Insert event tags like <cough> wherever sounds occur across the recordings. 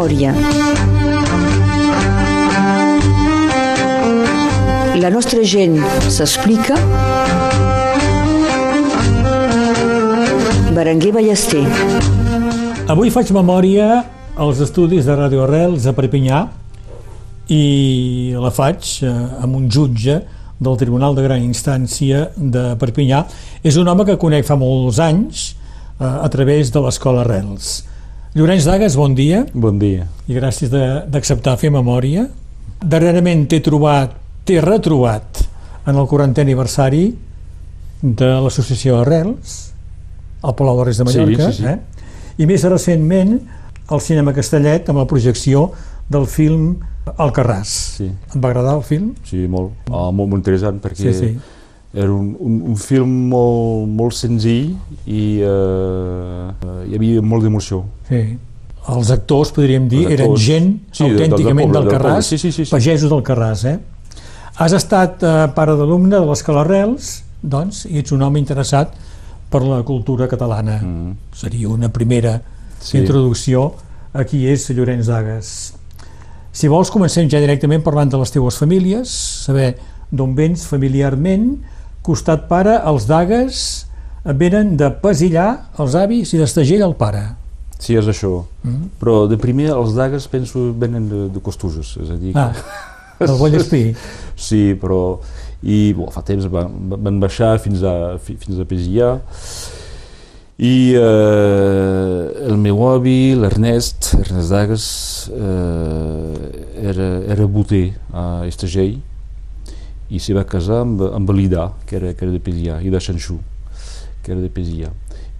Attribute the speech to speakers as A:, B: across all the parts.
A: memòria. La nostra gent s'explica. Berenguer Ballester.
B: Avui faig memòria als estudis de Radio Arrels a Perpinyà i la faig eh, amb un jutge del Tribunal de Gran Instància de Perpinyà. És un home que conec fa molts anys eh, a través de l'Escola Arrels. Llorenç Dagas, bon dia.
C: Bon dia.
B: I gràcies d'acceptar fer memòria. Darrerament t'he trobat, t'he retrobat en el 40è aniversari de l'associació Arrels, al Palau de Reis de Mallorca,
C: Sí, sí, sí.
B: Eh? i més recentment al Cinema Castellet amb la projecció del film Alcarràs.
C: Sí,
B: Et va agradar el film?
C: sí molt, ah, molt, molt interessant perquè
B: Sí, sí.
C: Era un, un, un film molt, molt senzill i eh, hi havia molt d'emoció.
B: sí. Els actors, podríem dir,
C: Els
B: eren
C: actors,
B: gent
C: sí, del- del
B: autènticament
C: poble,
B: del
C: del
B: Carràs,
C: poble. Sí, sí, sí, sí.
B: pagesos del Carràs, eh? Has estat eh, pare d'alumne de l'Escola Arrels, doncs, i ets un home interessat per la cultura catalana.
C: Mm.
B: Seria una primera
C: Sí.
B: introducció a qui és Llorenç Dagas. Si vols, comencem ja directament parlant de les teues famílies, saber d'on vens familiarment, costat pare, els Dagas venen de Pesillà, els avis, i d'Estagell, el pare.
C: Sí, és això.
B: Mm.
C: Però de primer els dagues penso venen de, de Costuses, és a dir,
B: Ah, del Vallespí. <laughs>
C: sí, però i bo, fa temps van, van baixar fins a, fi- fins a Pesillà i eh, el meu avi, l'Ernest, Ernest Dagas, eh, era, era boter a Estagell i s'hi va casar amb, amb l'Ida, que era, que era de Pesillà, i de Xanxú, que era de Pesillà.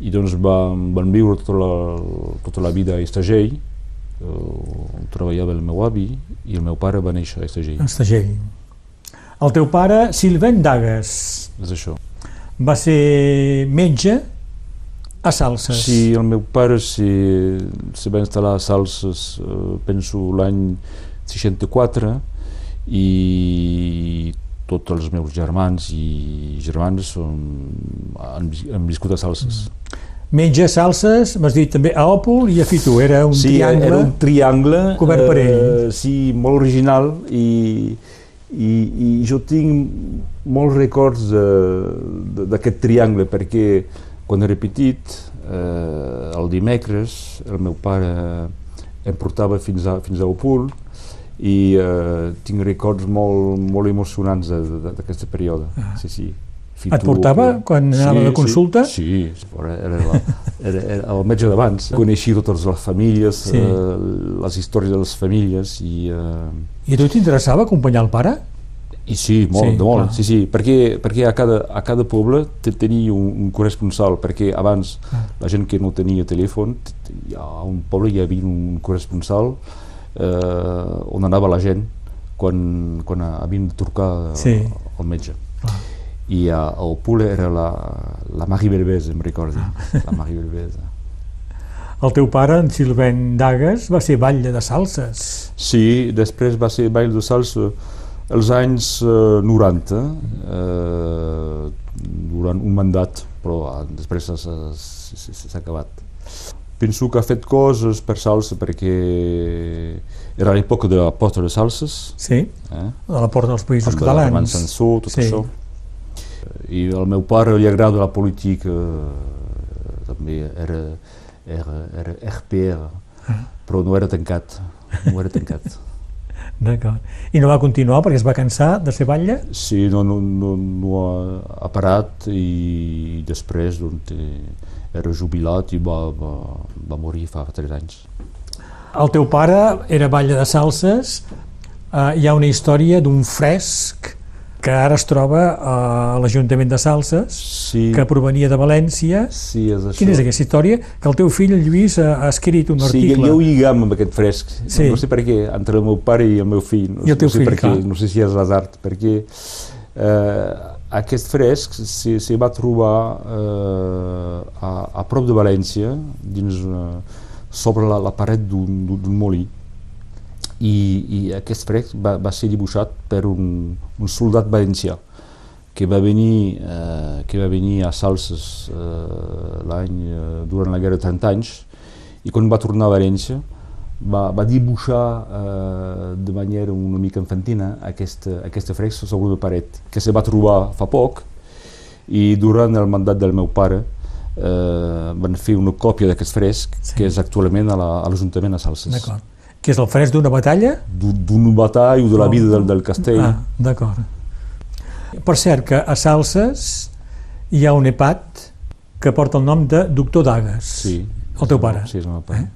C: I doncs van, van viure tota la, tota la vida a Estagell, eh, on treballava el meu avi, i el meu pare va néixer a Estagell.
B: Estagell. El teu pare, Silvent Dagas,
C: És això.
B: va ser metge a Salses.
C: Sí, el meu pare se, se va instal·lar a Salses, eh, penso, l'any 64, i tots els meus germans i germanes són, han, han viscut a Salses.
B: Metge a Salses, m'has dit també a Òpol i a Fitu, era un
C: sí,
B: triangle.
C: era un triangle
B: cobert per ell.
C: eh, sí, molt original i, i, i jo tinc molts records de- d'aquest triangle perquè quan era petit eh, el dimecres el meu pare em portava fins a, fins a Opul i eh, tinc records molt, molt emocionants d'aquest període
B: Ah.
C: sí, sí.
B: Et portava quan anava de consulta?
C: Sí, sí, era, era, la, era, era el metge d'abans. Coneixia totes les famílies,
B: Sí.
C: eh, les històries de les famílies i, eh,
B: I a tu t'interessava acompanyar el pare?
C: i sí, molt,
B: Sí,
C: sí, de molt,
B: clar.
C: sí, sí, perquè, perquè a, cada, a cada poble te- tenia un, un corresponsal, perquè abans
B: Ah.
C: la gent que no tenia telèfon, ha un poble hi havia un corresponsal eh, on anava la gent quan, quan havien de trucar
B: Sí.
C: al metge.
B: Clar.
C: I a, a Opule era la, la Marie Belbès, em recordo,
B: Ah.
C: la Marie Belbès.
B: El teu pare, en Silvent Dagas, va ser batlle de Salses.
C: Sí, després va ser ball de salsa els anys eh, 90, eh, durant un mandat, però ah, després s'ha acabat. Penso que ha fet coses per salsa perquè era l'època de la porta de salses,
B: Sí,
C: eh?
B: a la porta dels països
C: amb
B: catalans.
C: Sansó, tot
B: Sí.
C: això. I al meu pare li agrada la política, també era, era, era RPR,
B: Ah.
C: però no era tancat, no era tancat. <laughs>
B: D'acord. I no va continuar perquè es va cansar de ser batlle?
C: Sí, no, no, no, no ha, ha parat i després doncs, eh, era jubilat i va, va, va morir fa tres anys.
B: El teu pare era batlle de Salses. Uh, hi ha una història d'un fresc que ara es troba a l'Ajuntament de Salses,
C: Sí,
B: que provenia de València.
C: sí, és això.
B: Quina és aquesta història? Que el teu fill, el Lluís, ha, ha escrit un
C: Sí,
B: article.
C: jo ho lligam amb aquest fresc.
B: Sí.
C: No sé per què, entre el meu pare i el meu fill. No,
B: I el teu
C: no sé
B: fill,
C: per què,
B: clar.
C: no sé si és l'azart, perquè eh, aquest fresc se, se va trobar eh, a, a prop de València, dins, eh, sobre la, la paret d'un molí. I, i aquest fresc va, va ser dibuixat per un, un soldat valencià que va venir, eh, que va venir a Salses eh, l'any eh, durant la guerra de 30 anys i quan va tornar a València va, va dibuixar eh, de manera una mica infantina aquesta, aquesta fresca sobre una paret que se va trobar fa poc i durant el mandat del meu pare eh, van fer una còpia d'aquest fresc
B: Sí.
C: que és actualment a la- a l'Ajuntament a Salses.
B: D'acord. Que és el fresc d'una batalla?
C: D'un d'un batall o de la vida del, del castell.
B: Ah, d'acord. Per cert, que a Salses hi ha un EPAT que porta el nom de Doctor Dagues.
C: Sí.
B: El teu pare?
C: Sí, és el meu pare.
B: Eh?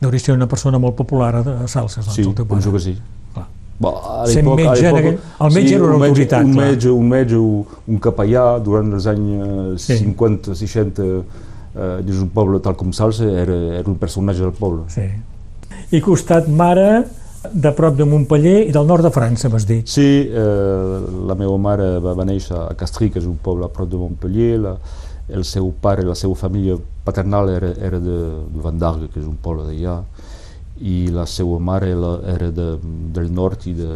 B: Deuria ser una persona molt popular a a Salses, doncs,
C: Sí,
B: el teu pare.
C: penso que sí.
B: Clar.
C: Bon, a
B: Sent
C: a
B: metge,
C: l'època-
B: aquell- el metge era una
C: un
B: autoritat,
C: Un metge, un metge, un, un capellà, durant els anys
B: Sí.
C: eh, 50, 60, eh, dins un poble tal com Salsa, era, era un personatge del poble.
B: Sí. I costat mare de prop de Montpellier i del nord de França, m'has dit.
C: Sí, eh, la meva mare va, va néixer a Castries, que és un poble a prop de Montpellier, la, el seu pare, la seva família paternal era, era de, de Vandarga, que és un poble d'allà, i la seva mare la, era de, del nord i de,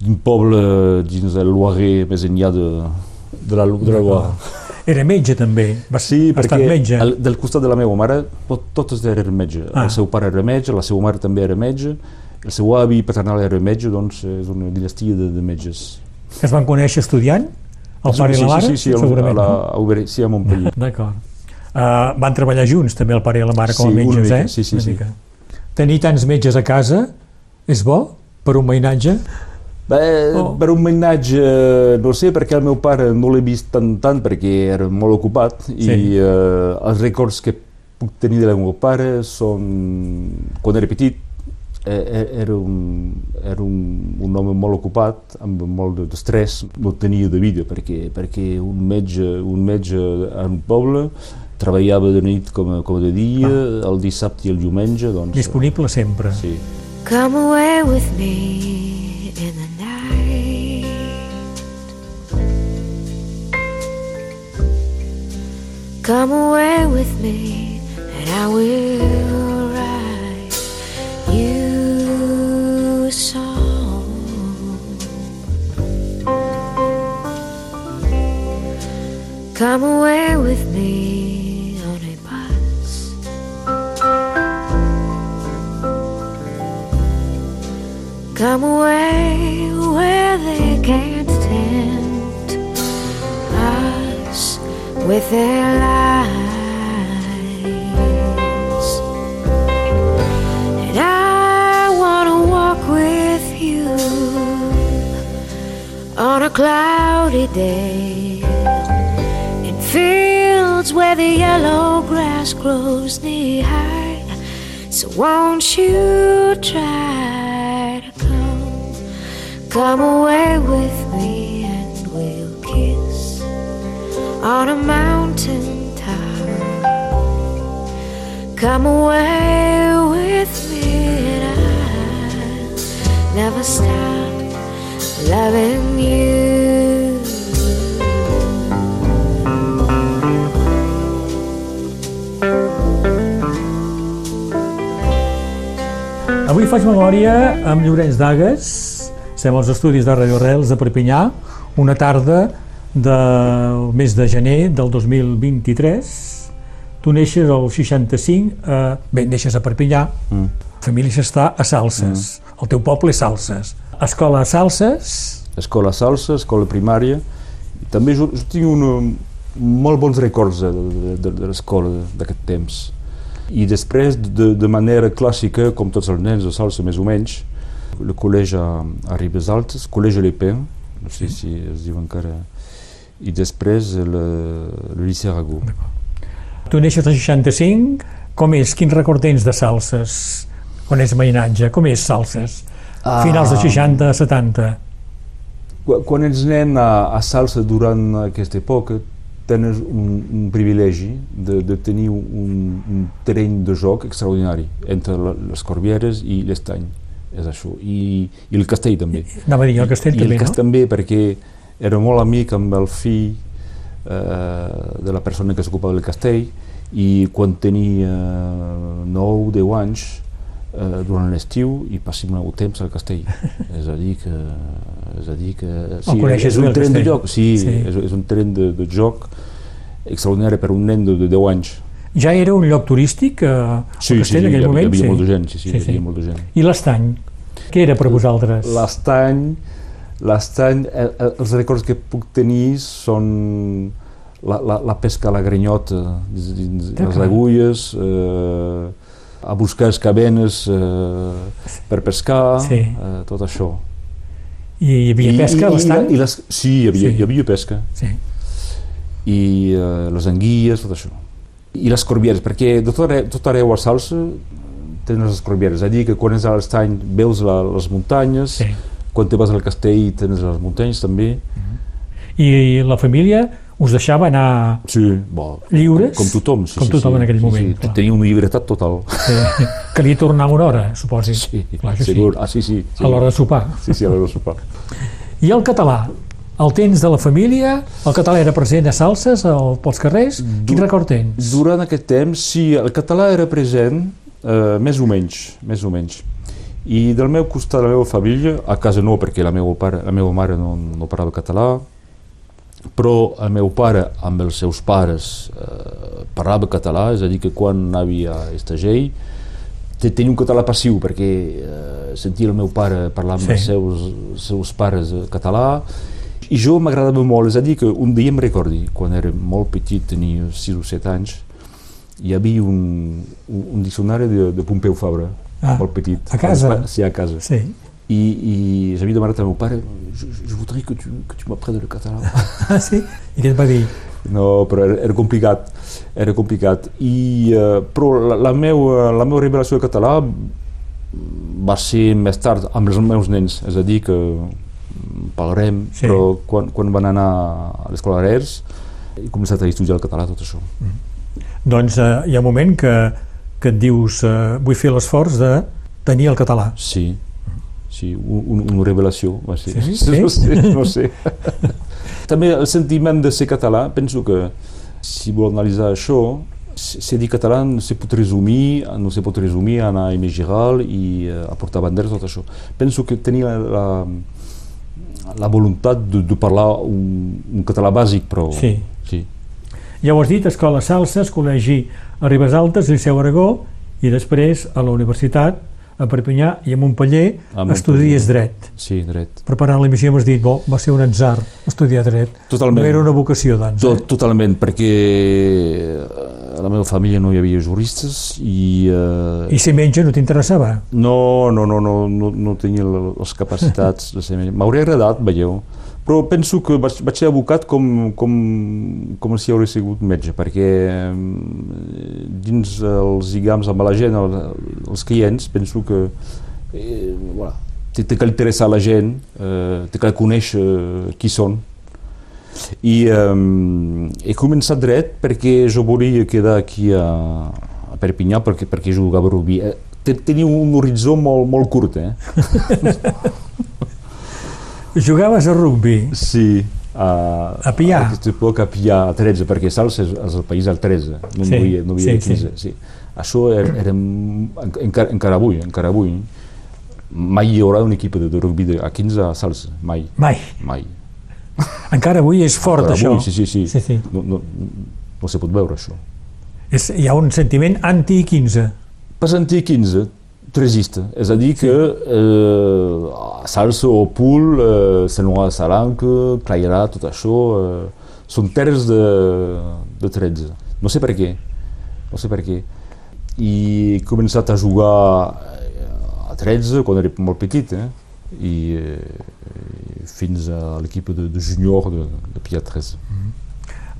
C: d'un poble dins del Loiret, més enllà de, de la, de la Loire.
B: Era metge també, va
C: Sí,
B: ha estat
C: perquè
B: metge.
C: el, del costat de la meva mare tot, totes eren metge.
B: Ah.
C: El seu pare era metge, la seva mare també era metge, el seu avi paternal era metge, doncs és una dinastia de, de metges.
B: Es van conèixer estudiant, el
C: Sí,
B: pare
C: sí,
B: i la mare,
C: Sí, sí, sí, a,
B: segurament.
C: la,
B: no?
C: a, Uber, sí, a Montpellier.
B: D'acord. Uh, van treballar junts, també el pare i la mare, com a
C: Sí,
B: metges,
C: mica,
B: eh?
C: sí, sí,
B: Una
C: sí.
B: mica. Tenir tants metges a casa és bo per un veïnatge?
C: Bé,
B: Oh.
C: per un mainatge, no sé, perquè el meu pare no l'he vist tant, tant perquè era molt ocupat
B: Sí.
C: i eh, els records que puc tenir del meu pare són... Quan era petit, era un, era un, un home molt ocupat, amb molt d'estrès, no tenia de vida, perquè, perquè un metge, un metge en un poble treballava de nit com, com de dia, el dissabte i el diumenge, doncs... eh,
B: Disponible sempre.
C: Sí.
D: Come away with me in the night. Come away with me, and I will song. Come away with me on a bus. Come away where they can't tempt us with their lies. On a cloudy day in fields where the yellow grass grows knee high. So won't you try to come, come away with me and we'll kiss on a mountain top. Come away with me and I'll never stop loving you.
B: Avui faig memòria amb Llorenç Dagues, estem als estudis de Radio Rels de Perpinyà, una tarda del mes de gener del 2023. Tu neixes al 65, eh, bé, neixes a Perpinyà,
C: Mm.
B: família està a Salses, el teu poble és Salses. Escola Salses,
C: escola salsa, escola primària. També jo, jo tinc una, molt bons records de, de, de, de l'escola d'aquest temps. I després, de, de manera clàssica, com tots els nens de salsa més o menys, el col·legi a, a Ribes Altes, col·legi Le Pen, no sé si es diu encara, i després el, el Liceu Aragó.
B: tu neixes al 65, com és? Quin record tens de Salses? Quan és mainatge? Com és Salses?
C: Ah.
B: Finals de 60, 70.
C: Quan, ets nen a, a salsa durant aquesta època, tens un, un privilegi de, de tenir un, un terreny de joc extraordinari entre les Corbieres i l'Estany. És això. I, I el castell també.
B: Anava a dir, el castell
C: I
B: també,
C: el castell
B: no?
C: també perquè era molt amic amb el fill eh, de la persona que s'ocupava del castell i quan tenia 9-10 anys eh, durant l'estiu i passem el temps al castell. <laughs> és a dir que... És a dir que sí,
B: coneixes
C: és un
B: el
C: tren de joc, sí,
B: Sí.
C: És, és un tren de, de joc extraordinari per un nen de, de 10 anys.
B: Ja era un lloc turístic eh, el
C: Sí, sí,
B: castell
C: sí,
B: en
C: hi,
B: aquell
C: havia- hi
B: moment?
C: havia molta gent, sí, sí,
B: Sí,
C: hi havia
B: sí.
C: molta gent.
B: I l'estany? Què era per vosaltres?
C: L'estany, l'estany, el- el- els records que puc tenir són la, la, la pesca a la granyota, dins, dins les agulles, eh, a buscar escabenes eh, per pescar,
B: Sí.
C: eh, tot això.
B: I hi havia pesca a l'estany?
C: I, i les, sí, hi havia,
B: Sí.
C: hi havia pesca.
B: Sí.
C: i eh, les anguilles, tot això. I les corbieres, perquè de tot arreu, tot arreu a Salsa tens les corbieres, és a dir, que quan és a l'estany veus la, les muntanyes,
B: sí.
C: quan te vas al castell tens les muntanyes també.
B: I la família us deixava anar
C: Sí, bo,
B: lliures?
C: com, com tothom. Sí,
B: Com
C: sí,
B: tothom
C: sí,
B: en aquell
C: sí,
B: moment,
C: Sí,
B: clar.
C: tenia una llibertat total.
B: Sí. Calia tornar una hora, suposi.
C: Sí,
B: Clar que sí.
C: segur. Ah, sí, sí. sí.
B: A l'hora de sopar.
C: Sí, sí, a l'hora de sopar.
B: I el català? El tens de la família? El català era present a salses, al, pels carrers? Quin record tens?
C: Durant aquest temps, sí, el català era present, eh, més o menys, més o menys. I del meu costat, de la meva família, a casa no, perquè la meva, pare, la meva mare no, no parlava català, però el meu pare amb els seus pares eh, parlava català, és a dir, que quan anava a Estagell te- tenia un català passiu perquè eh, sentia el meu pare parlar amb
B: Sí.
C: els seus, seus pares eh, català i jo m'agradava molt, és a dir, que un dia em recordi, quan era molt petit, tenia 6 o 7 anys, hi havia un, un, un diccionari de, de Pompeu Fabra,
B: Ah,
C: molt petit.
B: a casa?
C: Sí, a casa.
B: Sí.
C: I, i j'havia demanat al meu pare, je, je voudrais que tu, que tu m'apprennes le català. <laughs>
B: Ah, sí? I què et va dir?
C: No, però era, era complicat, era complicat. I, eh, però la, la, meva, la meva revelació de català va ser més tard amb els meus nens, és a dir, que parlarem,
B: Sí.
C: però quan, quan van anar a l'escola d'Arers he començat a estudiar el català, tot això.
B: Doncs eh, hi ha un moment que, que et dius eh, vull fer l'esforç de tenir el català.
C: Sí, sí, un, un, una revelació va ser.
B: Sí, sí. <laughs>
C: No sé, no sé. <laughs> També el sentiment de ser català, penso que si vol analitzar això, se- ser dir català no se pot resumir, no se pot resumir a anar a Giral i eh, a portar banderes, tot això. Penso que tenia la, la voluntat de, de parlar un, un català bàsic, però...
B: Sí.
C: sí.
B: Ja ho has dit, Escola Salses, Col·legi a Ribes Altes, Liceu Aragó, i després a la universitat, a Perpinyà i a Montpeller,
C: A Montpeller.
B: estudies dret.
C: Sí, dret.
B: Preparant l'emissió m'has dit, bo, va ser un atzar estudiar dret.
C: Totalment.
B: No era una vocació, doncs.
C: Tot,
B: Eh?
C: totalment, perquè eh, a la meva família no hi havia juristes i... Eh,
B: I si menja no t'interessava?
C: No, no, no, no, no, no tenia les capacitats de ser metge. M'hauria agradat, veieu, però penso que vaig, vaig ser abocat com, com, com si hauria sigut metge, perquè eh, dins els lligams amb la gent, el, els clients, penso que eh, voilà, té, té que interessar la gent, eh, té que conèixer qui són, i um, he començat dret perquè jo volia quedar aquí a, a Perpinyà perquè, perquè jugava a rugby. Eh, te- Tenia un horitzó molt, molt curt, eh? <laughs>
B: Jugaves a rugby.
C: Sí. A,
B: A Pià.
C: A època a Pià, a 13, perquè Sals és, és el país al 13, no
B: Sí,
C: sí, havia, no havia
B: sí,
C: 15. Sí. Això era, era encara, encara avui, encara avui. Mai hi haurà un equip de, de rugby de, a 15 a Sals, mai,
B: Mai.
C: mai.
B: Encara avui és fort,
C: Encara
B: això.
C: avui, sí, sí, sí.
B: sí, sí.
C: No, no, no se pot veure això.
B: És, hi ha un sentiment anti-15.
C: Passant-hi 15, tresista, és a dir que eh, Salsa o Pool, eh, Sanoa Salanca, Clairà, tot això, eh, són terres de, de 13. No sé per què, no sé per què. I he començat a jugar eh, a 13 quan era molt petit, eh? i eh, fins a l'equip de, de júnior de, de Pia 13.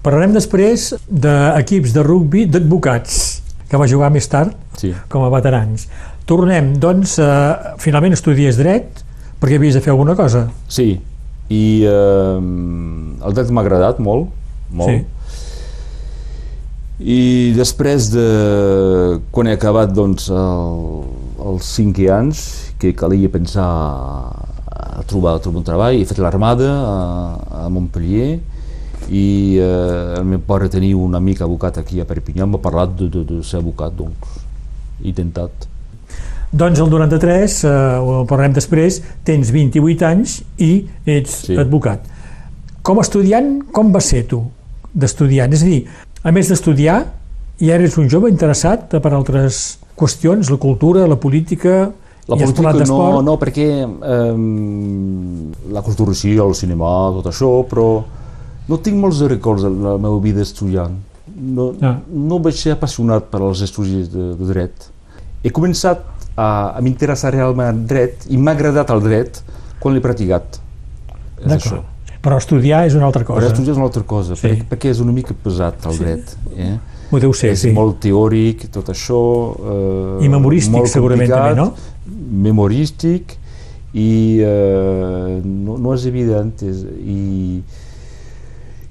B: Parlarem després d'equips de rugby d'advocats, que va jugar més tard
C: Sí.
B: com a veterans. Tornem, doncs, eh, finalment estudies dret, perquè havies de fer alguna cosa.
C: Sí, i eh, el dret m'ha agradat molt, molt. I després de... quan he acabat doncs, el, els cinc anys, que calia pensar a trobar, a trobar un treball, he fet l'armada a, a Montpellier i eh, el meu pare tenia un amic abocat aquí a Perpinyà, m'ha parlat de, de, de ser abocat, doncs he intentat.
B: Doncs el 93, eh, ho parlarem després, tens 28 anys i ets
C: Sí.
B: advocat. Com a estudiant, com va ser tu d'estudiant? És a dir, a més d'estudiar, I eres un jove interessat per altres qüestions, la cultura, la política...
C: La política no, no, perquè ehm, la cultura sí, el cinema, tot això, però no tinc molts de records de la meva vida estudiant. No,
B: Ah.
C: no vaig ser apassionat per als estudis de, de dret. He començat a, a m'interessar realment en dret i m'ha agradat el dret quan l'he practicat. És això.
B: D'acord. Però estudiar és una altra
C: Però
B: cosa.
C: estudiar és una altra cosa,
B: Sí.
C: perquè, perquè és una mica pesat el dret. Eh?
B: Ho deu ser,
C: és
B: sí.
C: molt teòric, tot això... Eh,
B: I memorístic,
C: molt
B: segurament, també, no?
C: Memorístic, i eh, no, no és evident. És, i,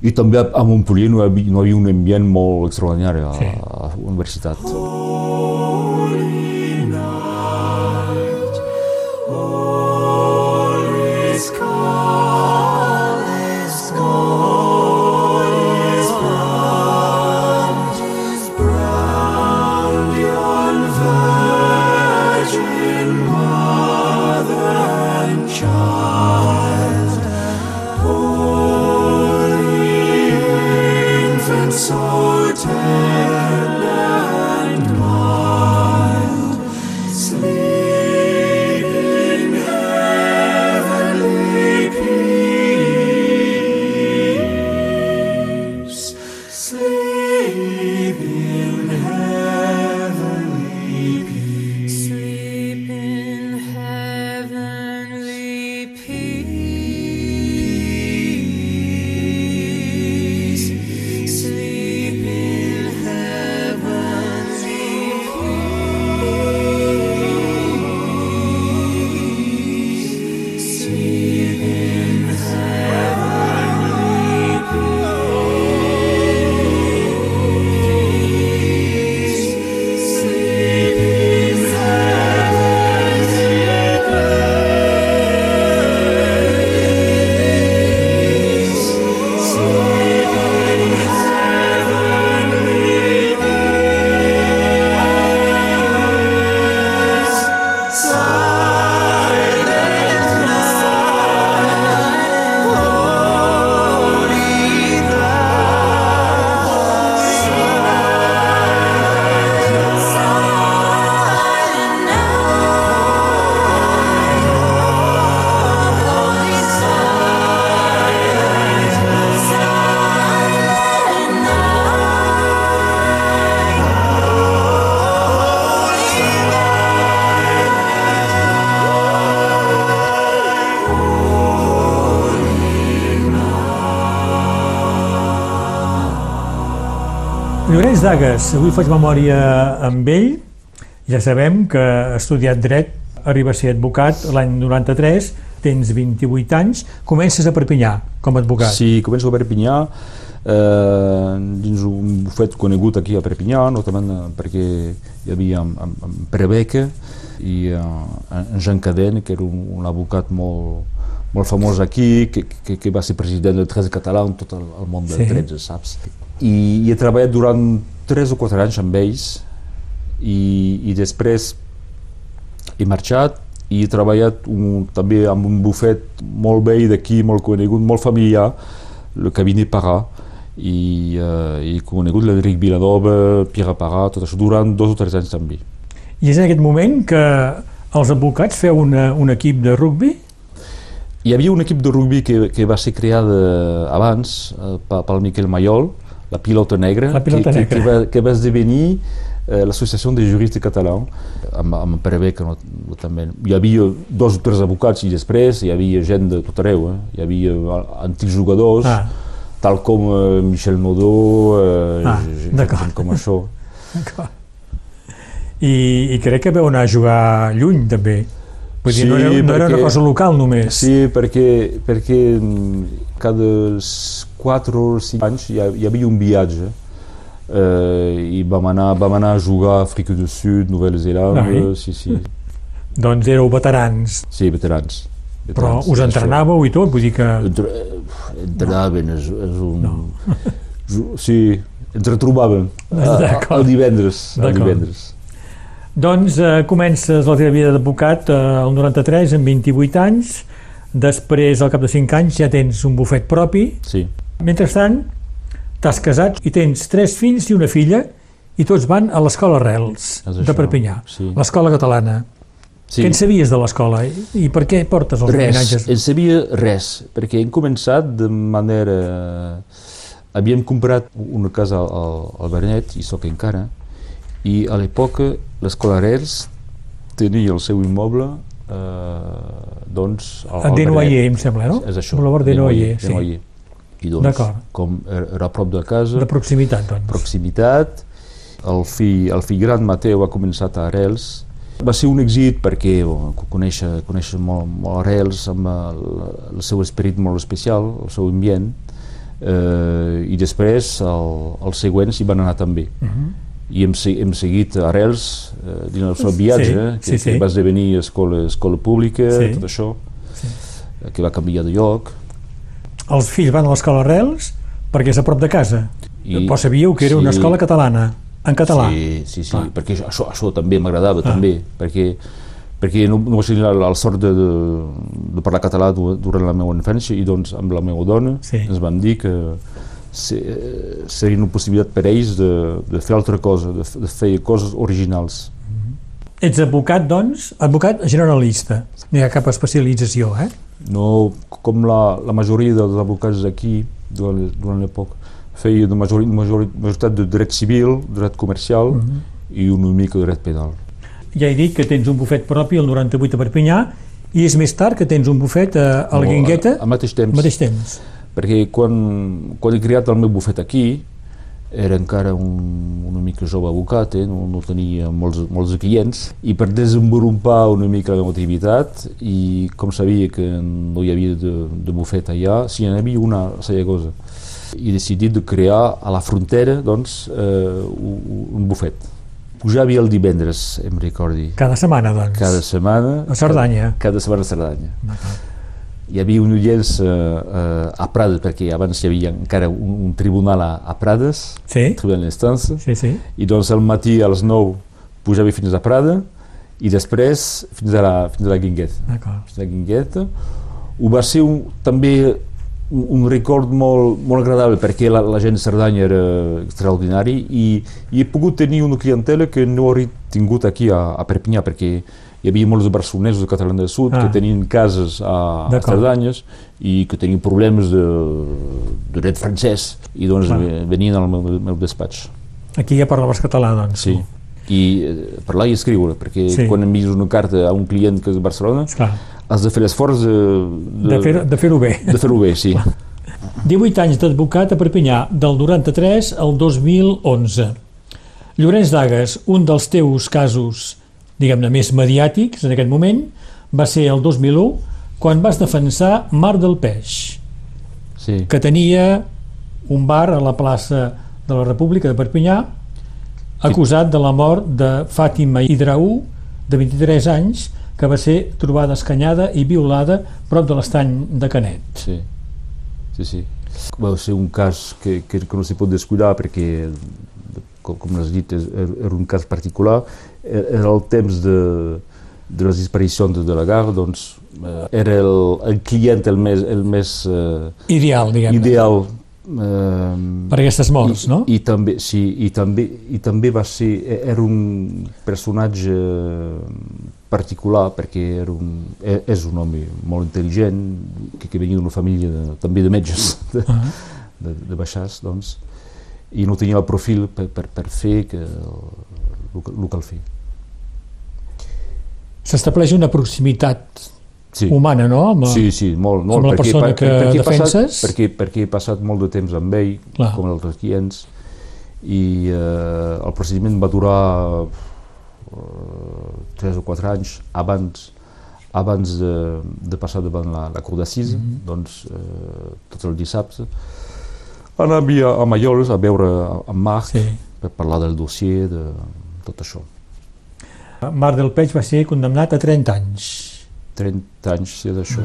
C: I també a Montpellier no hi havia, no hi havia un ambient molt extraordinari a,
B: Sí.
C: a la universitat.
E: So
B: Llorenç Dagues, avui faig memòria amb ell. Ja sabem que ha estudiat dret, arriba a ser advocat l'any 93, tens 28 anys, comences a Perpinyà com a advocat.
C: Sí, començo a Perpinyà, eh, dins un bufet conegut aquí a Perpinyà, notablement eh, perquè hi havia en, en, en Prebeca i eh, en Jean Caden, que era un, un advocat molt, molt famós aquí, que, que, que va ser president del 13 català en tot el, el món del
B: Sí.
C: 13, saps? I, I he treballat durant 3 o 4 anys amb ells i, i després he marxat i he treballat un, també amb un bufet molt vell d'aquí, molt conegut, molt familiar, el cabinet Parà, i eh, he conegut l'Enric Vilanova, Pierre Parà, tot això, durant dos o tres anys també.
B: I és en aquest moment que els advocats feu una, un equip de rugbi?
C: Hi havia un equip de rugbi que, que va ser creat abans eh, pe- pel Miquel Mayol, la pilota negra,
B: La pilota
C: que,
B: negra.
C: Que, que, va, que va esdevenir eh, l'associació de juristes catalans, amb, amb Pere que no, no, també. Hi havia dos o tres advocats i després hi havia gent de tot arreu, eh? hi havia eh, antics jugadors,
B: Ah.
C: tal com eh, Michel Nodó, eh,
B: Ah,
C: gent com això. <laughs>
B: I, I crec que veu anar a jugar lluny, també. Vull dir,
C: Sí,
B: no, era, no era una
C: perquè-
B: cosa local només.
C: Sí, perquè, perquè mm, cada 4 o 5 anys hi, ha, hi havia un viatge eh, i vam anar, vam anar a jugar a Àfrica del Sud, Nova-Zelanda,
B: Ai.
C: sí, sí, <laughs>
B: Doncs éreu veterans,
C: sí, veterans.
B: però
C: veterans,
B: us
C: això.
B: entrenàveu i tot, vull dir que...
C: Entre, eh, entrenaven, és, és un... Ju- Sí, ens retrobàvem <laughs> el divendres. El divendres.
B: Doncs eh, comences la teva vida d'advocat eh, el 93 amb 28 anys, després al cap de 5 anys ja tens un bufet propi,
C: Sí,
B: mentrestant t'has casat i tens tres fills i una filla i tots van a l'escola Arrels
C: És
B: de Perpinyà,
C: sí.
B: l'escola catalana.
C: Sí.
B: Què en sabies de l'escola i, i per què portes els
C: Res,
B: homenatges?
C: en sabia res, perquè hem començat de manera... Havíem comprat una casa al, al Bernet, i sóc encara, i a l'època l'escola Arrels tenia el seu immoble eh, doncs...
B: A Desnoyers,
C: Bernet.
B: em sembla, no?
C: És això.
B: Boulevard Desnoyers, sí.
C: I doncs, com era a prop de casa,
B: De proximitat, doncs.
C: proximitat, el fill, el fill gran Mateu ha començat a Arrels. Va ser un èxit perquè bon, conèixer, conèixer molt, molt Arrels amb el, el seu esperit molt especial, el seu ambient, eh, i després el, els següents hi van anar també.
B: Uh -huh.
C: I hem, hem seguit Arrels eh, dins el seu viatge,
B: Sí,
C: que,
B: sí, sí.
C: que va esdevenir escola, escola pública,
B: Sí.
C: tot això, eh, que va canviar de lloc.
B: Els fills van a l'escola Arrels perquè és a prop de casa.
C: I-
B: Però sabíeu que era una
C: sí.
B: escola catalana, en català.
C: Sí, sí, sí,
B: Clar.
C: perquè això, això, això també m'agradava,
B: Ah.
C: també, perquè, perquè no, no vaig tenir la, la sort de, de, de parlar català du- durant la meva infància i doncs amb la meva dona
B: Sí.
C: ens vam dir que se, eh, seria una possibilitat per ells de, de fer altra cosa, de, de fer coses originals.
B: Ets advocat, doncs, advocat generalista. No hi ha cap especialització, eh?
C: No com la, la majoria dels advocats d'aquí, durant, durant l'època, feia de majori, majori, majoritat de dret civil, dret comercial
B: Mhm.
C: i una mica de dret penal.
B: Ja he dit que tens un bufet propi al 98 a Perpinyà i és més tard que tens un bufet a, a la
C: No,
B: Guingueta
C: Al mateix temps.
B: al mateix temps.
C: Perquè quan, quan he creat el meu bufet aquí era encara un, una mica jove advocat, eh? no, no tenia molts, molts clients, i per desenvolupar una mica la meva activitat, i com sabia que no hi havia de, de bufet allà, si hi havia una a Sallagosa, he decidit de crear a la frontera doncs, eh, un, bufet. Pujava el divendres, em recordi,
B: Cada setmana, doncs.
C: cada setmana...
B: A Cerdanya.
C: Cada, cada setmana a Cerdanya hi havia una audiència eh, a Prades, perquè abans hi havia encara un, un tribunal a, a Prades,
B: Sí,
C: un tribunal d'instància,
B: sí, sí.
C: i doncs al matí a les 9 pujava fins a Prada i després fins a la, fins a la Guingueta. Fins a la Guingueta. Ho va ser un, també un, un record molt, molt agradable perquè la, la gent de Cerdanya era extraordinari i, i he pogut tenir una clientela que no hauria tingut aquí a, a Perpinyà perquè hi havia molts barcelonesos de Catalunya del Sud
B: Ah.
C: que tenien cases a, a. Cerdanyes i que tenien problemes de, de dret francès i doncs ve- venien al meu, meu despatx.
B: Aquí ja parlaves català, doncs.
C: Sí. I eh, parlar i escriure, perquè
B: Sí.
C: quan envies una carta a un client que és de Barcelona
B: Esclar,
C: has de fer l'esforç de,
B: de fer- de fer-ho bé.
C: de fer-ho bé, sí.
B: 18 anys d'advocat a Perpinyà, del 93 al 2011. Llorenç Dagues, un dels teus casos, diguem-ne, més mediàtics en aquest moment, va ser el 2001, quan vas defensar Mar del Peix,
C: sí.
B: que tenia un bar a la plaça de la República de Perpinyà, acusat de la mort de Fàtima Hidraú, de 23 anys, que va ser trobada escanyada i violada prop de l'estany de Canet.
C: Sí, sí, sí. Va ser un cas que, que, no s'hi pot descuidar perquè, com, com has dit, era un cas particular. Era el temps de, de les disparicions de la guerra, doncs eh, era el, el client el més, el més eh,
B: Ideal, diguem-ne.
C: ideal eh,
B: per aquestes morts,
C: I,
B: no?
C: I també, sí, i també, i també va ser, era un personatge particular perquè era un, e- és un home molt intel·ligent, que, que venia d'una família de, també de metges <laughs> de,
B: Ah.
C: de, de baixars, doncs, i no tenia el profil per, per, per fer que, el, que- el cal fer.
B: S'estableix una proximitat
C: Sí.
B: humana, no? Amb,
C: Sí, sí, molt, molt.
B: amb la persona que
C: he passat,
B: defenses?
C: perquè, perquè he passat molt de temps amb ell,
B: Clar.
C: com altres clients, i eh, el procediment va durar eh, 3 o 4 anys abans abans de, de passar davant la, la Cort d'Assise,
B: Mhm.
C: doncs eh, tot el dissabte anava a Malloles a veure amb Marc
B: Sí.
C: per parlar del dossier, de tot això.
B: Mar del Peix va ser condemnat a 30 anys.
C: 30 anys, sí, d'això.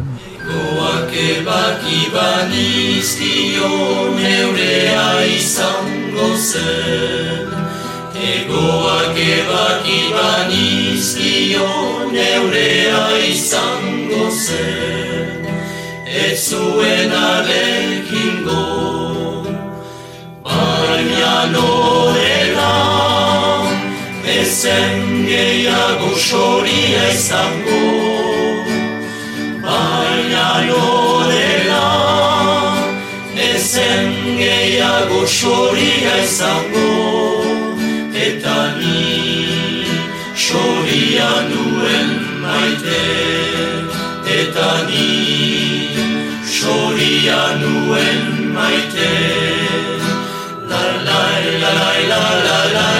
F: Egoak va banizkion neurea izango zen, ez zuen arekin go, baina norea. zen gehiago soria izango. Baina lorela ezen gehiago soria izango. Eta ni soria nuen maite. Eta ni soria nuen maite. La la la la la la la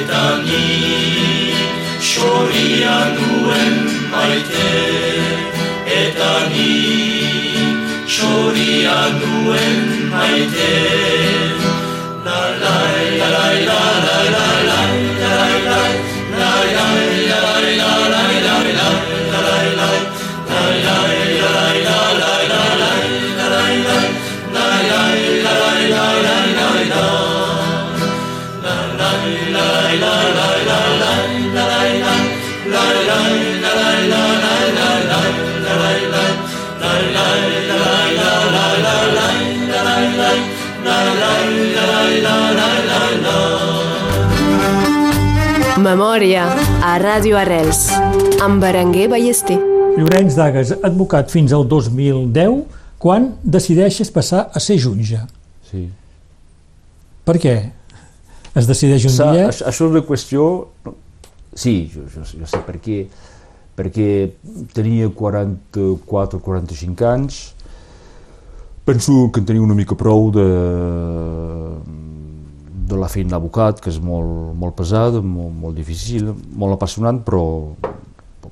F: eta ni xorrian duen maite eta ni xorrian duen maite la la la la la la la.
G: Memòria a Ràdio Arrels amb Berenguer Ballester.
B: Llorenç Dagas, advocat fins al 2010, quan decideixes passar a ser jutge.
C: Sí.
B: Per què? Es decideix un dia...
C: això, això és una qüestió... Sí, jo, jo, jo sé per què. Perquè tenia 44 45 anys, penso que en tenia una mica prou de, de la feina d'advocat, que és molt, molt pesada, molt, molt difícil, molt apassionant, però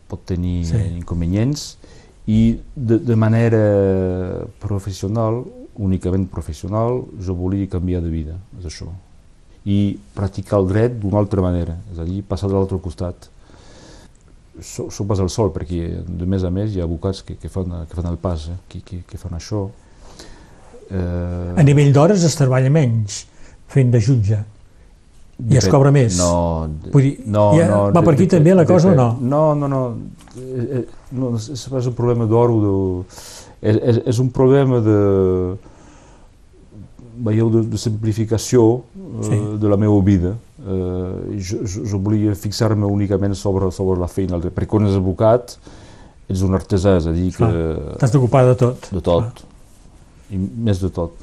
C: pot tenir
B: sí.
C: inconvenients. I de, de manera professional, únicament professional, jo volia canviar de vida, és això. I practicar el dret d'una altra manera, és a dir, passar de l'altre costat. So, so pas el sol, perquè de més a més hi ha advocats que, que, fan, que fan el pas, eh? que, que, que fan això. Eh,
B: A nivell d'hores es treballa menys fent de jutge. I es cobra més.
C: No,
B: Vull dir,
C: no,
B: ja
C: no,
B: va per aquí
C: depèn-
B: també la cosa o
C: depèn.
B: no?
C: No, no, no. Eh, eh, no és, és un problema d'or o de... És, és, és un problema de... Veieu, de, de simplificació eh,
B: Sí.
C: de la meva vida. Eh, jo, jo, volia fixar-me únicament sobre, sobre la feina, perquè quan és advocat ets un artesà, és a dir, que
B: T'has d'ocupar de tot.
C: de tot, i més de tot.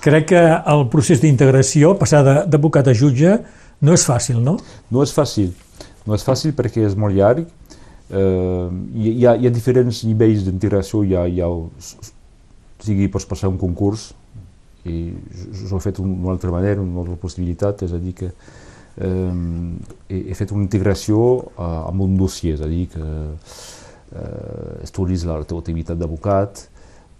B: Crec que el procés d'integració, passar de- d'advocat a jutge, no és fàcil, no?
C: No és fàcil, no és fàcil perquè és molt llarg, eh, hi, ha, hi ha diferents nivells d'integració, hi ha, hi ha, o sigui, pots passar un concurs, i jo, jo he fet d'una altra manera, una altra possibilitat, és a dir que he, he fet una integració eh, amb un dossier, és a dir que eh, estudis la teva activitat d'advocat,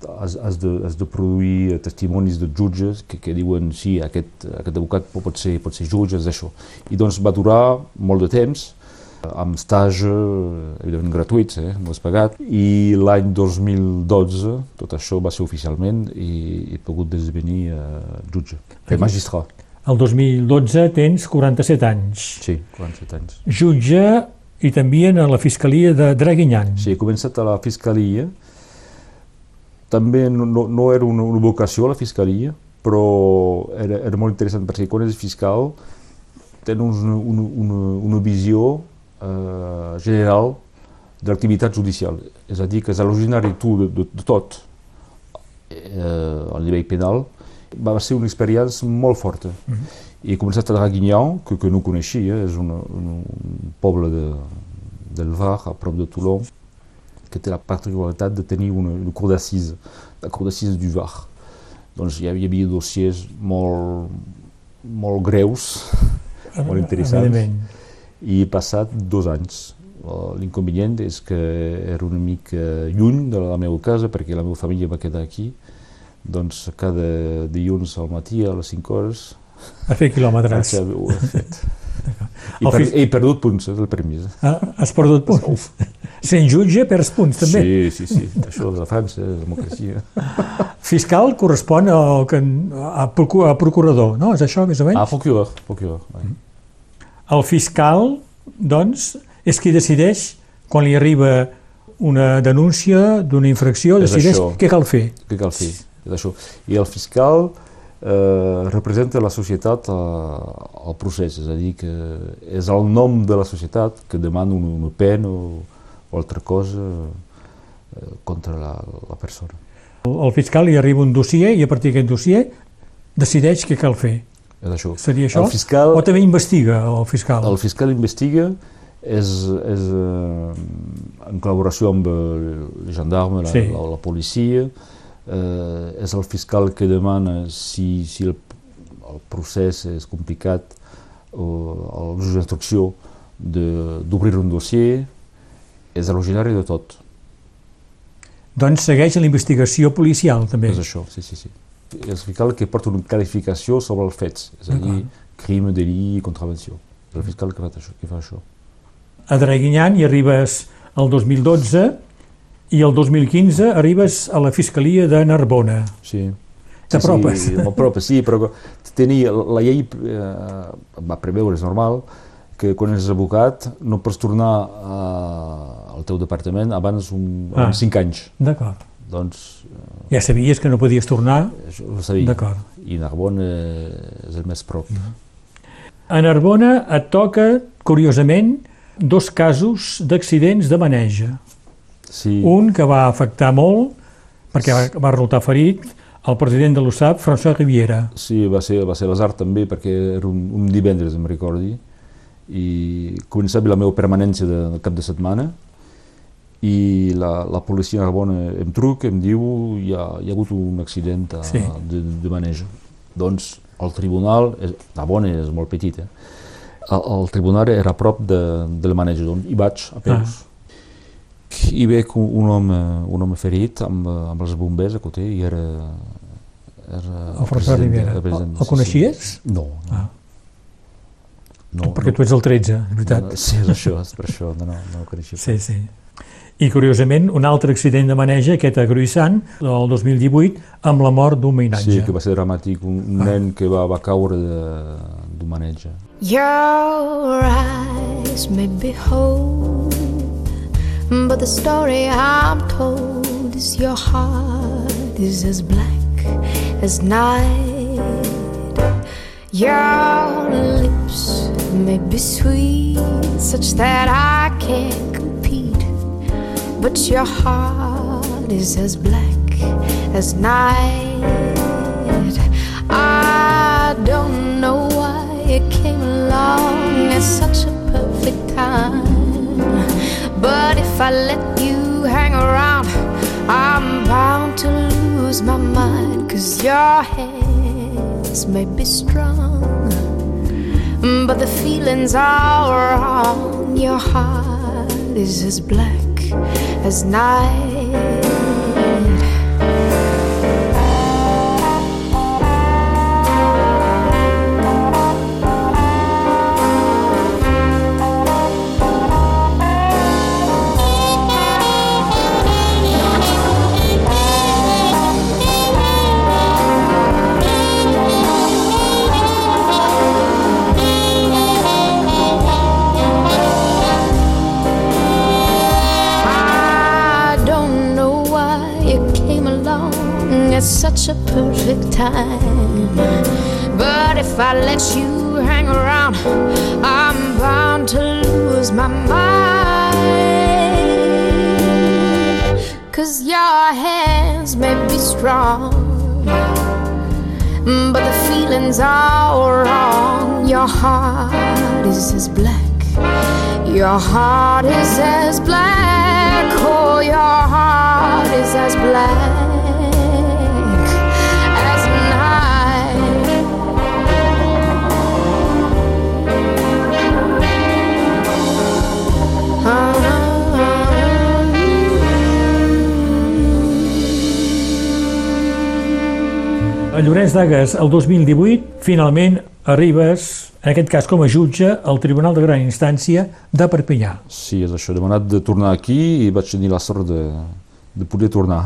C: has, has, de, has de produir testimonis de jutges que, que diuen sí, aquest, aquest advocat pot ser, pot ser jutge, és això. I doncs va durar molt de temps, amb stage, evidentment gratuïts, eh? no és pagat, i l'any 2012 tot això va ser oficialment i he pogut esdevenir uh, jutge, eh, magistrat.
B: El 2012 tens 47 anys.
C: Sí, 47 anys.
B: Jutge i també a la Fiscalia de Draguinyan.
C: Sí, he començat a la Fiscalia, també no, no, no era una, una vocació a la Fiscalia, però era, era molt interessant perquè quan ets fiscal tens una, una, una, una visió eh, general de l'activitat judicial. És a dir, que és al·lucinari tu de, de, de tot eh, a nivell penal. Va ser una experiència molt forta. Mm -hmm. I he començat a Draguignan, que, que no coneixia, és una, un, un poble de, del Var, a prop de Toulon, que té la particularitat de tenir una, una cour d'assise, la cour d'assise du Var. Doncs hi havia, hi havia dossiers molt, molt greus, molt interessants, i he passat dos anys. Eh, L'inconvenient és que era una mica lluny de la meva casa perquè la meva família va quedar aquí. Doncs cada dilluns al matí a les 5 hores
B: a fer quilòmetres.
C: Ja ho he fet. <laughs> I per, he perdut punts, és el permís.
B: Ah, has perdut punts. Sent <laughs> jutge, perds punts, també.
C: Sí, sí, sí. Això de la França, la democràcia. <laughs>
B: Fiscal correspon al, que- a, a procurador, no? És això, més o menys?
C: Ah, procureur, procureur. Ouais.
B: El fiscal, doncs, és qui decideix quan li arriba una denúncia d'una infracció,
C: És
B: decideix
C: això.
B: què cal fer.
C: Què cal fer? És això. I el fiscal eh, representa la societat eh, al procés, és a dir, que és el nom de la societat que demana una, una pena o, o altra cosa eh, contra la, la persona.
B: El, el fiscal li arriba un dossier i a partir d'aquest dossier decideix què cal fer.
C: És això.
B: Seria això?
C: El fiscal,
B: O també investiga el fiscal?
C: el fiscal investiga, és, és eh, en col·laboració amb el gendarme, la,
B: Sí.
C: la, la policia, eh, és el fiscal que demana si, si el, el procés és complicat o el jutge d'instrucció de- d'obrir un dossier, és l'originari de tot.
B: Doncs segueix la investigació policial, també.
C: És això, sí, sí, sí. És el fiscal que porta una qualificació sobre els fets, és a dir, crim, delit i contravenció. És el fiscal que fa això. Que fa això.
B: A Draguinyan hi arribes el 2012 i el 2015 arribes a la Fiscalia de Narbona.
C: Sí.
B: T'apropes.
C: Sí, sí, m'apropes, sí, però tenia, la llei eh, va preveure, és normal, que quan ets advocat no pots tornar a, al teu departament abans un,
B: Ah.
C: abans cinc anys.
B: D'acord.
C: Doncs
B: Ja sabies que no podies tornar?
C: això ho sabia.
B: D'acord.
C: I Narbona eh, és el més prop.
B: A Narbona et toca, curiosament, dos casos d'accidents de maneja.
C: Sí,
B: Un que va afectar molt, perquè va, va resultar ferit, el president de l'USAP, François Riviera.
C: sí va ser, va ser l'azar també perquè era un, un divendres, em recordi, i començava la meva permanència de, de cap de setmana i la, la policia Narbona em truca, em diu hi ha, hi ha hagut un accident a,
B: Sí.
C: de, de maneja. Doncs el tribunal, és, Narbona és molt petit, eh? el, el tribunal era a prop de, de la maneja, doncs hi vaig a peus. I veig un, home, un home ferit amb, amb els bombers a côté i era... era
B: El François
C: president-
B: Riviera.
C: el president,
B: El- el
C: sí, sí.
B: coneixies?
C: No, no.
B: Ah.
C: no
B: perquè tu ets el 13, és veritat.
C: no, sí, és això, és per això, no, no, no ho coneixia.
B: Sí, sí. I, curiosament, un altre accident de maneja, aquest a Gruissant, el 2018, amb la mort d'un
C: Sí,
B: mainatge.
C: que va ser dramàtic, un, un nen que va, va caure de- d'un maneig.
H: Your eyes may be whole, but the story I'm told is your heart is as black as night. Your lips may be sweet, such that I can't compete, but your heart is as black as night. I don't know why it came along at such a perfect time. But if I let you hang around, I'm bound to lose my mind. Cause your hands may be strong, but the feelings are wrong. Your heart is as black as night. Perfect time. But if I let you hang around, I'm bound to lose my mind. Cause your hands may be strong, but the feelings are wrong. Your heart is as black. Your heart is as black, oh, your heart is as black
B: a Llorenç d'Agues el 2018 finalment arribes, en aquest cas com a jutge, al Tribunal de Gran Instància de Perpinyà.
C: Sí, és això. He demanat de tornar aquí i vaig tenir la sort de, de poder tornar.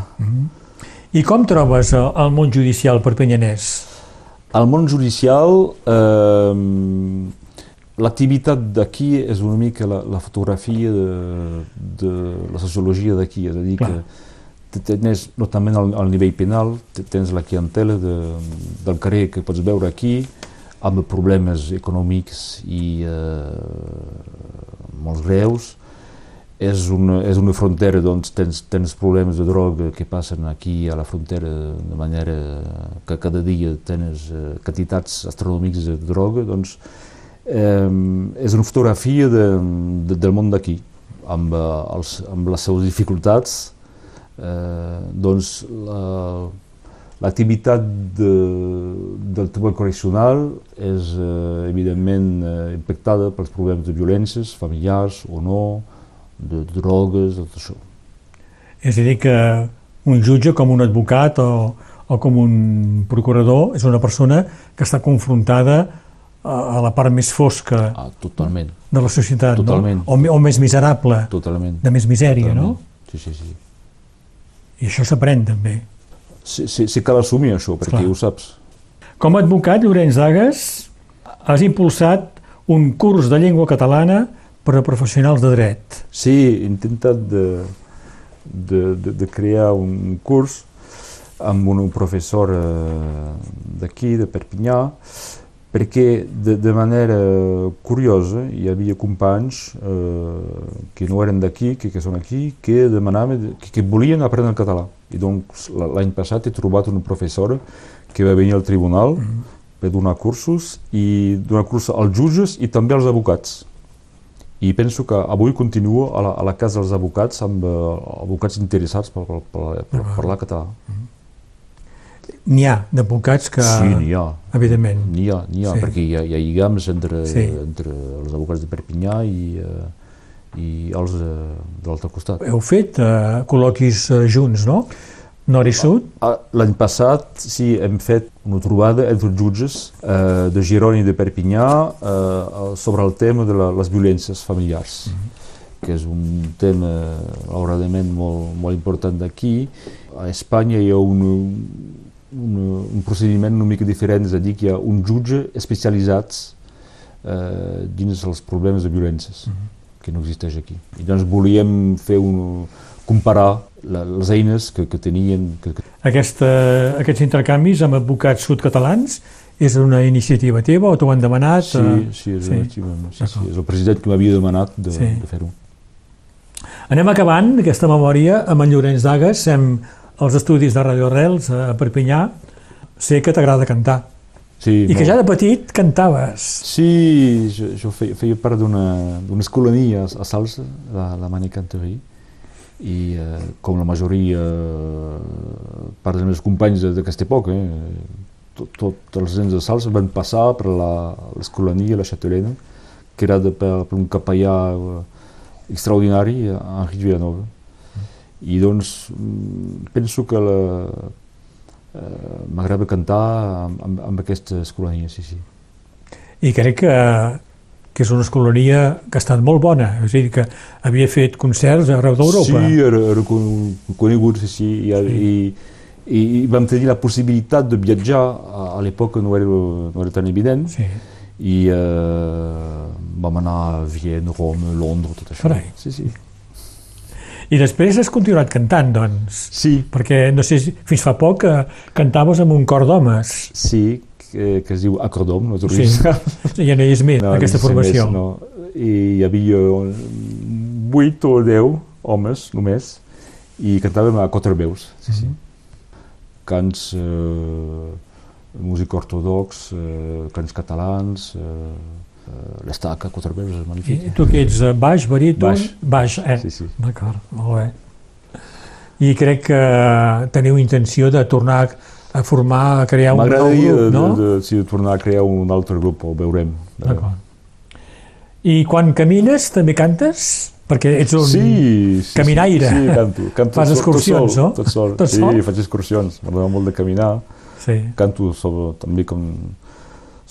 B: I com trobes el, el món judicial perpinyanès?
C: Al món judicial, eh, l'activitat d'aquí és una mica la, la fotografia de, de la sociologia d'aquí, és a dir,
B: Clar.
C: que tens, notament al, al nivell penal, te- tens la clientela de, del carrer que pots veure aquí, amb problemes econòmics i eh, molt greus. És una, és una frontera, doncs tens, tens problemes de droga que passen aquí a la frontera de manera que cada dia tens eh, quantitats astronòmiques de droga, doncs eh, és una fotografia de, de, del món d'aquí, amb, eh, els, amb les seves dificultats, eh, doncs la- l'activitat de, del tribunal correccional és eh, evidentment eh, impactada pels problemes de violències familiars o no, de, drogues, de tot això.
B: És a dir, que un jutge com un advocat o, o com un procurador és una persona que està confrontada a, a la part més fosca
C: Ah, totalment,
B: de la societat,
C: Totalment.
B: no? O, o més miserable,
C: totalment.
B: de més misèria, no?
C: totalment. Sí, sí, sí.
B: I això s'aprèn també.
C: Sí, sí, sí cal assumir això, perquè
B: Clar.
C: ho saps.
B: Com a advocat, Llorenç Dagues, has impulsat un curs de llengua catalana per a professionals de dret.
C: Sí, he intentat de, de, de, de crear un curs amb un professor eh, d'aquí, de Perpinyà, perquè de, de manera curiosa hi havia companys eh, que no eren d'aquí, que, que són aquí, que demanaven, que, que volien aprendre el català. I doncs la- l'any passat he trobat una professora que va venir al tribunal per donar cursos i donar cursos als jutges i també als advocats. I penso que avui continuo a la, a la casa dels advocats amb eh, advocats interessats per, per, per, per parlar català.
B: N'hi ha d'advocats que,
C: Sí, n'hi ha.
B: evidentment,
C: N'hi ha, n'hi ha
B: Sí.
C: perquè hi ha, hi ha lligams entre,
B: Sí.
C: entre els advocats de Perpinyà i, eh, i els de, de l'altre costat.
B: heu fet eh, col·loquis eh, junts, no? Nord i Sud?
C: Ah, L'any passat, sí, hem fet una trobada entre jutges eh, de Girona i de Perpinyà eh, sobre el tema de la, les violències familiars, que és un tema, malauradament, molt, molt important d'aquí. A Espanya hi ha un, un, un procediment una mica diferent, és a dir, que hi ha un jutge especialitzat eh, dins els problemes de violències, que no existeix aquí. I doncs volíem fer un, comparar la, les eines que, que tenien, que, que
B: Aquesta, aquests intercanvis amb advocats sud-catalans és una iniciativa teva o t'ho han demanat?
C: Sí,
B: eh?
C: sí, és,
B: sí.
C: sí. sí, sí, és el president que m'havia demanat de,
B: Sí.
C: de fer-ho.
B: Anem acabant aquesta memòria amb en Llorenç Dagues, sem als estudis de Radio Arrels a Perpinyà. Sé que t'agrada cantar
C: Sí,
B: i que ja de petit cantaves.
C: Sí, jo, jo feia, feia part d'una escolania a Salsa, la, la Mani Canterie, i eh, com la majoria, eh, part dels meus companys d'aquesta època, eh, tot, tots els nens de Salsa van passar per la- l'escolania, la que era de, per, per un capellà eh, extraordinari, eh, Henri Villanova. I doncs mm, penso que la, eh, m'agrada cantar amb, amb, amb aquesta escolania, sí, sí.
B: I crec que, que és una escolania que ha estat molt bona, és a dir, que havia fet concerts arreu d'Europa.
C: Sí, era, era con- conegut, sí, sí, i, i, i, i vam tenir la possibilitat de viatjar, a, a l'època no, era, no era tan evident,
B: sí.
C: i eh, vam anar a Viena, Roma, Londres, tot això.
B: Carai.
C: Sí, sí.
B: I després has continuat cantant, doncs,
C: Sí,
B: perquè no sé fins fa poc que cantaves amb un cor d'homes.
C: sí, que, que es diu Acordom, no és
B: Sí. Ja no hi és més, no, aquesta
C: no
B: formació.
C: Més, no. I hi havia vuit o deu homes només, i cantàvem a quatre veus, sí, sí. Cants, eh, música ortodox, eh, cants catalans, eh, eh, l'estaca, quatre veus, és
B: I
C: magnífic.
B: tu que ets eh, baix, baríton?
C: Baix.
B: Baix, eh?
C: Sí, sí.
B: D'acord, molt bé. I crec que teniu intenció de tornar a formar, a crear un nou
C: M'agradaria
B: grup,
C: de,
B: no?
C: de, de, sí, de tornar a crear un altre grup, ho veurem.
B: D'acord. I quan camines també cantes? Perquè ets un...
C: Sí, sí,
B: caminaire.
C: Sí, sí, canto. canto
B: Fas excursions,
C: tot sol,
B: no?
C: Tot sol,
B: Tot
C: sí,
B: sol?
C: faig excursions. M'agrada molt de caminar.
B: Sí.
C: Canto sobre, també com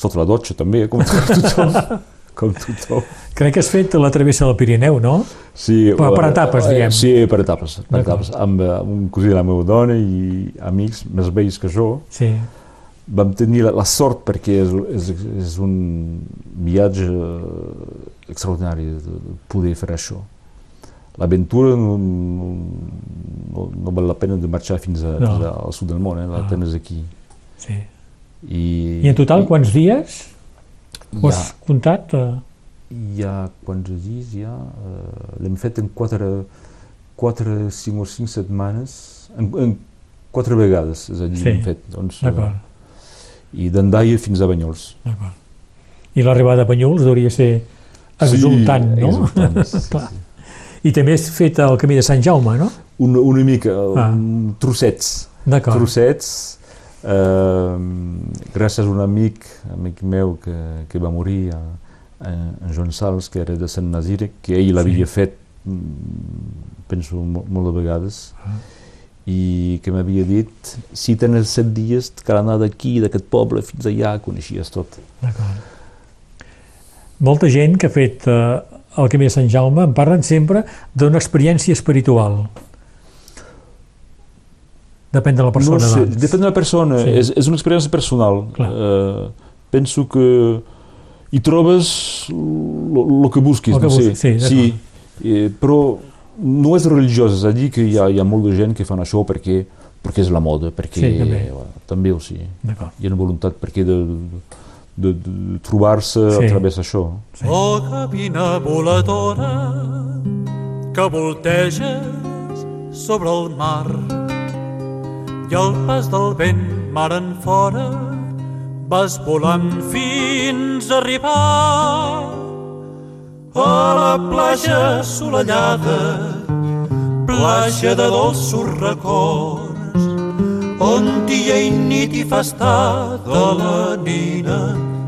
C: sota la dotxa, també, com tothom. <laughs> com tothom.
B: Crec que has fet la travessa del Pirineu, no?
C: Sí,
B: Per- per
C: eh,
B: etapes,
C: eh,
B: diguem.
C: Sí, per etapes, per etapes. Amb, eh, amb un cosí de la meva dona i amics més vells que jo,
B: Sí.
C: vam tenir la, la sort perquè és, és, és un viatge eh, extraordinari de, de poder fer això. L'aventura no, no, no, no val la pena de marxar fins, a,
B: No.
C: fins al sud del món, eh? la
B: Ah.
C: pena és aquí.
B: sí.
C: I,
B: I en total, quants dies ho has
C: ha,
B: comptat? Eh,
C: hi ha quants dies ja? Uh, L'hem fet en quatre, quatre, cinc o cinc setmanes, en, en quatre vegades, és a dir,
B: Sí.
C: hem fet. Doncs, eh,
B: D'acord,
C: I d'Andaia fins a Banyols.
B: d'acord. I l'arribada a Banyuls hauria de ser exultant,
C: sí,
B: no?
C: Exultant, <laughs> sí,
B: Clar.
C: sí.
B: I també has fet el camí de Sant Jaume, no?
C: Una, una mica,
B: Ah.
C: trossets,
B: D'acord.
C: trossets, eh, gràcies a un amic, amic meu que, que va morir, a, a, en Joan Sals, que era de Sant Nazire, que ell l'havia fet, mm, penso, mo- molt de vegades,
B: Ah.
C: i que m'havia dit, si tens set dies, cal anar d'aquí, d'aquest poble, fins allà, coneixies tot.
B: D'acord. Molta gent que ha fet eh, el camí de Sant Jaume em parlen sempre d'una experiència espiritual. Depèn de la persona,
C: no sé,
B: doncs.
C: depèn de la persona,
B: Sí.
C: és, és una experiència personal.
B: Clar.
C: Eh, penso que hi trobes el que busquis,
B: El que
C: no sé.
B: busquis, sí,
C: sí eh, però no és religiós, és a dir que hi ha, hi ha molta gent que fan això perquè, perquè és la moda, perquè
B: Sí, també.
C: bueno, també ho sí. Hi ha una voluntat perquè de, de, de trobar-se
B: Sí.
C: a través d'això.
B: Sí.
E: Oh, cabina voladora que volteges sobre el mar i al pas del vent mar en fora vas volant fins a arribar a la platja assolellada platja de dolços records on dia i nit hi fa estar de la nina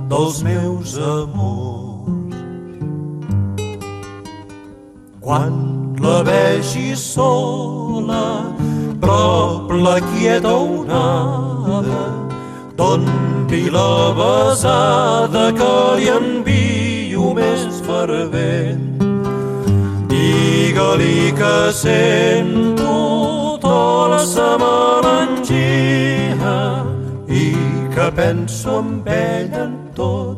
E: dels meus amors. Quan la vegis sola, prop la quieta onada, doni la besada que li envio més fervent. Digue-li que sento tota sa melangia i que penso en ell en tot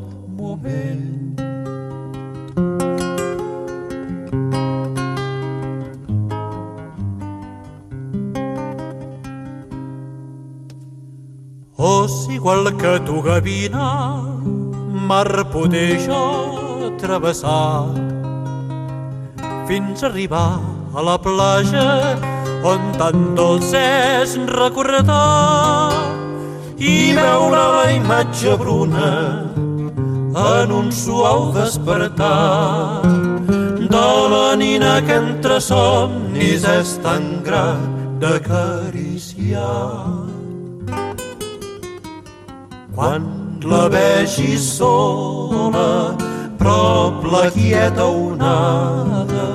E: Os igual que tu gavina, mar poder jo travessar fins a arribar a la platja on tan dolç és recordar i veure la imatge bruna en un suau despertar de la nina que entre somnis és tan gran d'acariciar. Quan la vegis sola, prop la quieta onada,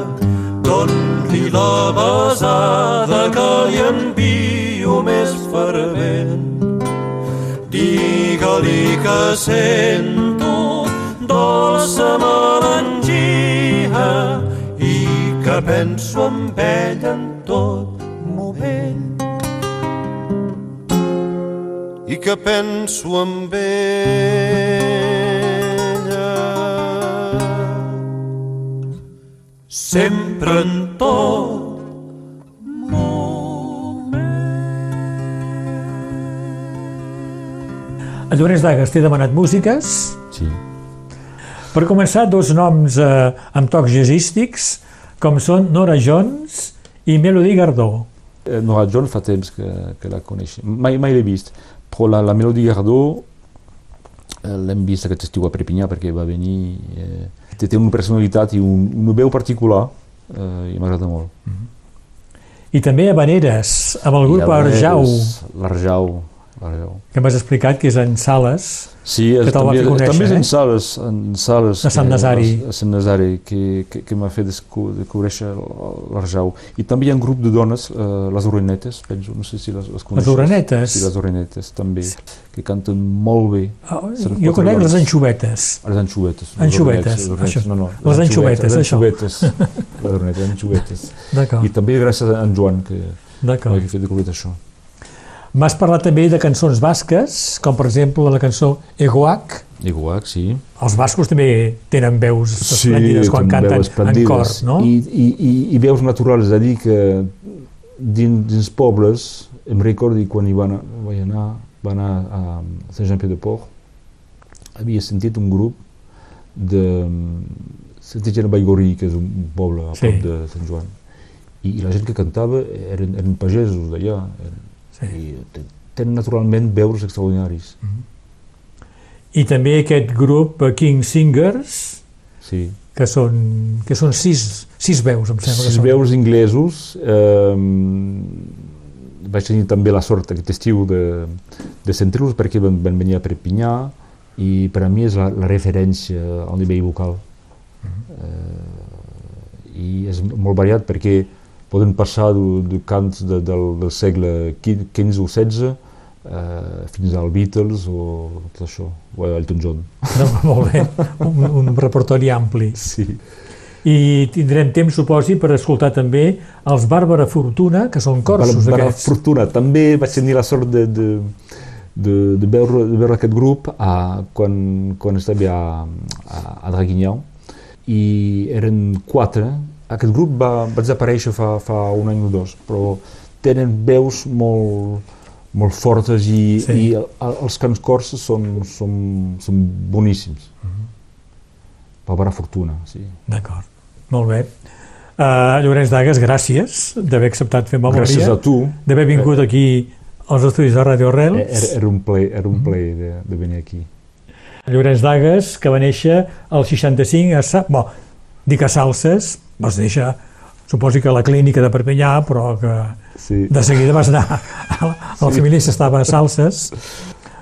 E: doni la besada que li envio més fervent. Digue-li que sento dolça melangia i que penso en ell en tot I que penso en ella sempre en tot
B: A Llorenç d'Agues t'he demanat músiques.
C: Sí.
B: Per començar, dos noms eh, amb tocs jazzístics, com són Nora Jones i Melody Gardó.
C: Eh, Nora John fa temps que, que la coneix. Mai, mai l'he vist, però la, la Melody Gardó eh, l'hem vist aquest estiu a Perpinyà perquè va venir... Eh, té, una personalitat i un, una veu particular eh, i m'agrada molt.
B: I també a Vaneres, amb el grup
C: a
B: Arjau.
C: L'Arjau, Baralleu.
B: que m'has explicat que és en Sales,
C: Sí,
B: Que
C: és,
B: te'l va fer conèixer,
C: també és
B: eh?
C: en Sales, en Sales
B: De Sant
C: que-
B: Nazari.
C: A Sant Nazari, que, que, que m'ha fet desco- descobrir l'Arjau. I també hi ha un grup de dones, eh, les Orenetes, penso, no sé si les, les coneixes.
B: Orenetes?
C: Sí, les Orenetes, també, que canten molt bé.
B: Oh, jo conec les
C: dones.
B: anxovetes.
C: Les anxovetes. les
B: Anxovetes,
C: les orenetes. No, no,
B: Les anxovetes, això.
C: anxovetes, <laughs> Les anxovetes.
B: D'acord,
C: I també gràcies a en Joan que m'ha fet descobrir això.
B: M'has parlat també de cançons basques, com per exemple la cançó Egoac.
C: Igual, sí.
B: Els bascos també tenen veus esplèndides quan
C: tenen
B: canten
C: veus
B: en cor, no?
C: I, i, i, i veus naturals, és a dir, que dins, dins pobles, em recordo quan hi van, vaig anar, va anar a Saint-Jean-Pied-de-Port, havia sentit un grup de... Se deia Baigorri, que és un poble a
B: Sí.
C: prop de Sant Joan. I, I la gent que cantava eren, eren pagesos d'allà.
B: Sí.
C: I te- tenen naturalment veus extraordinaris.
B: I també aquest grup eh, King Singers,
C: Sí.
B: que són, que són sis, sis veus, em sembla que
C: sis
B: són.
C: veus inglesos eh, vaig tenir també la sort aquest estiu de, de sentir-los perquè van, van venir a Perpinyà i per a mi és la, la referència al nivell vocal eh, i és molt variat perquè poden passar de, de cants de, del, del segle XV o XVI eh, fins al Beatles o tot això, o a Elton John.
B: No, <laughs> molt bé, un, un repertori ampli.
C: Sí.
B: I tindrem temps, suposi, per escoltar també els Bàrbara Fortuna, que són corsos
C: per
B: aquests.
C: fortuna. També vaig tenir la sort de, de, de, de, veure, de veure aquest grup a, quan, quan estava a, a, a Draguignan i eren quatre. Aquest grup va, va desaparèixer fa, fa un any o dos, però tenen veus molt, molt fortes i,
B: Sí.
C: i el, els cants corses són, són, són boníssims. Bàrbara Fortuna, sí.
B: D'acord, molt bé. Uh, Llorenç Dagas, gràcies d'haver acceptat fer memòria,
C: Gràcies a tu.
B: d'haver vingut aquí als estudis de Radio Arrels.
C: Era, era un plaer, era un plaer de, de venir aquí.
B: Llorenç Dagas, que va néixer al 65 a Sa... Bo, dic a Salses, vas néixer, suposi que a la clínica de Perpinyà, però que
C: Sí.
B: de seguida vas anar a la, a la família estava a Salses,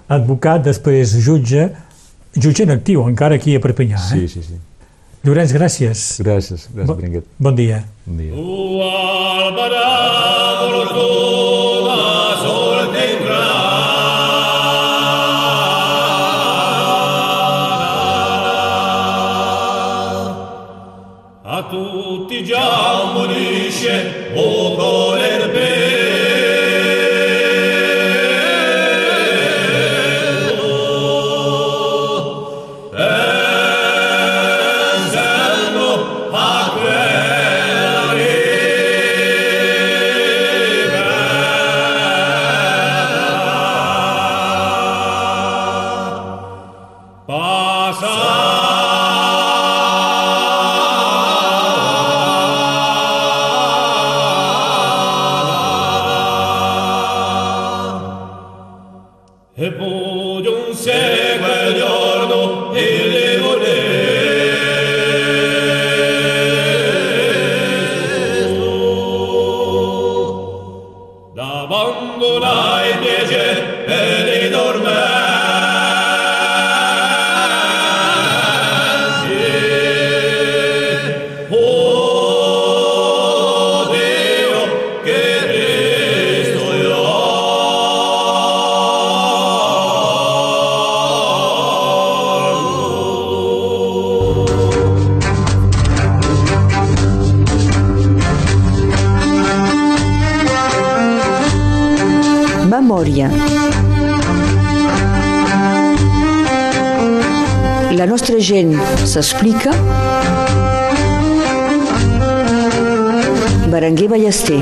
B: advocat, després jutge, jutge en actiu, encara aquí a Perpinyà.
C: Sí,
B: Eh?
C: sí, sí.
B: Llorenç, gràcies.
C: Gràcies, gràcies,
B: Bo-. Bon dia.
C: Bon dia.
A: S'explica. Berenguer Ballester.